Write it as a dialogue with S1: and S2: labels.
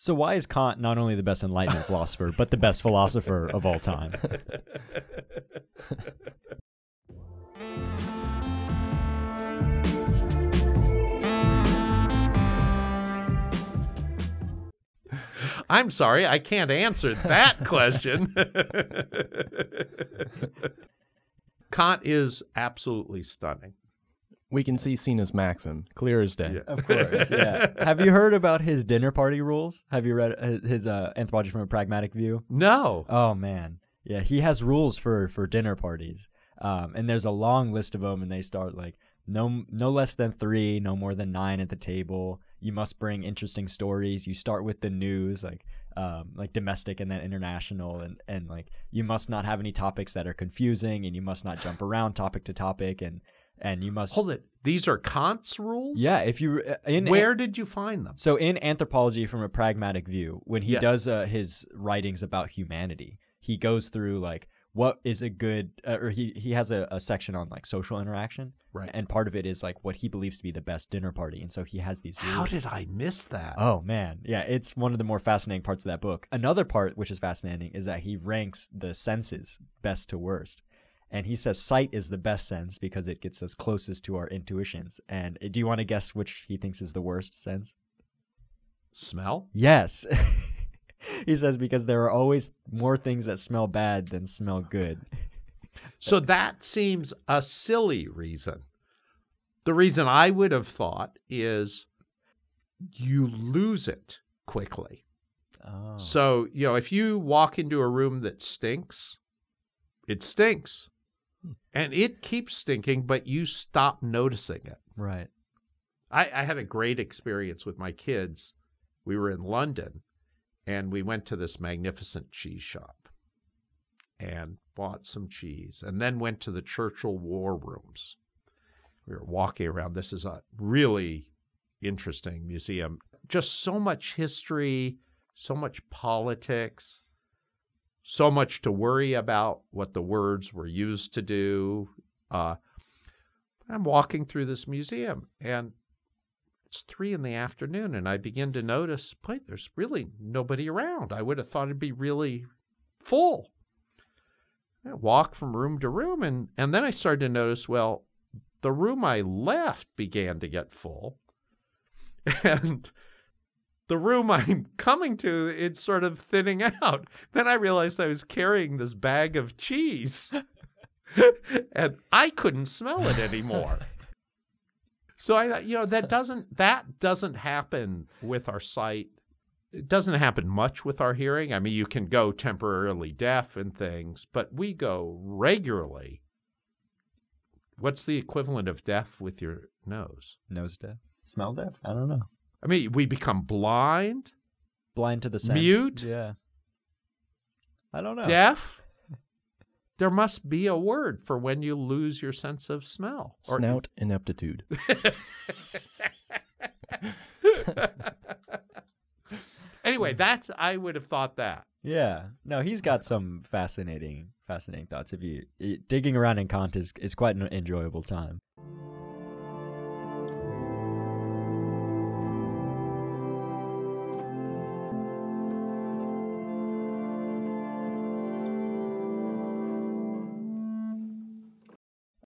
S1: So why is Kant not only the best Enlightenment philosopher, but the best philosopher of all time?
S2: I'm sorry, I can't answer that question. Kant is absolutely stunning.
S3: We can see Cena's maxim, clear as day.
S2: Yeah.
S1: Of course, yeah. Have you heard about his dinner party rules? Have you read uh, his uh, Anthropology from a Pragmatic View?
S2: No.
S1: Oh man, yeah, he has rules for for dinner parties, um, and there's a long list of them, and they start like no no less than three, no more than nine at the table. You must bring interesting stories. You start with the news, like um, like domestic and then international, and and like you must not have any topics that are confusing, and you must not jump around topic to topic, and and you must
S2: Hold it. These are Kant's rules?
S1: yeah. If you uh, in
S2: Where did you find them?
S1: so in anthropology from a pragmatic view, when he
S2: Yeah.
S1: does uh, his writings about humanity, he goes through like what is a good, uh, or he he has a, a section on like social interaction,
S2: Right.
S1: and part of it is like what he believes to be the best dinner party, and so he has these.
S2: How did I miss that?
S1: Oh man, yeah, it's one of the more fascinating parts of that book. Another part which is fascinating is that he ranks the senses best to worst. And he says sight is the best sense because it gets us closest to our intuitions. And uh, do you want to guess which he thinks is the worst sense?
S2: Smell?
S1: Yes. he says because there are always more things that smell bad than smell good.
S2: So that seems a silly reason. The reason I would have thought is you lose it quickly.
S1: Oh.
S2: So, you know, if you walk into a room that stinks, it stinks. And it keeps stinking, but you stop noticing it.
S1: right.
S2: I, I had a great experience with my kids. We were in London and we went to this magnificent cheese shop and bought some cheese and then went to the Churchill War Rooms. We were walking around. This is a really interesting museum. Just so much history, so much politics, so much to worry about what the words were used to do. Uh, I'm walking through this museum and it's three in the afternoon, and I begin to notice, boy, there's really nobody around. I would have thought it'd be really full. I walk from room to room, and, and then I started to notice, well, the room I left began to get full. And the room I'm coming to, it's sort of thinning out. Then I realized I was carrying this bag of cheese, and I couldn't smell it anymore. So I thought, you know, that doesn't that doesn't happen with our sight. It doesn't happen much with our hearing. I mean, you can go temporarily deaf and things, but we go regularly. What's the equivalent of deaf with your nose?
S1: Nose deaf. Smell deaf? I don't know.
S2: I mean, we become blind,
S1: Blind to the sense.
S2: Mute?
S1: Yeah. I don't know.
S2: deaf. There must be a word for when you lose your sense of smell. Or-
S3: Snout ineptitude.
S2: anyway, hmm. that's I would have thought that.
S1: Yeah. No, he's got some fascinating, fascinating thoughts. If you it- digging around in Kant is is quite an enjoyable time.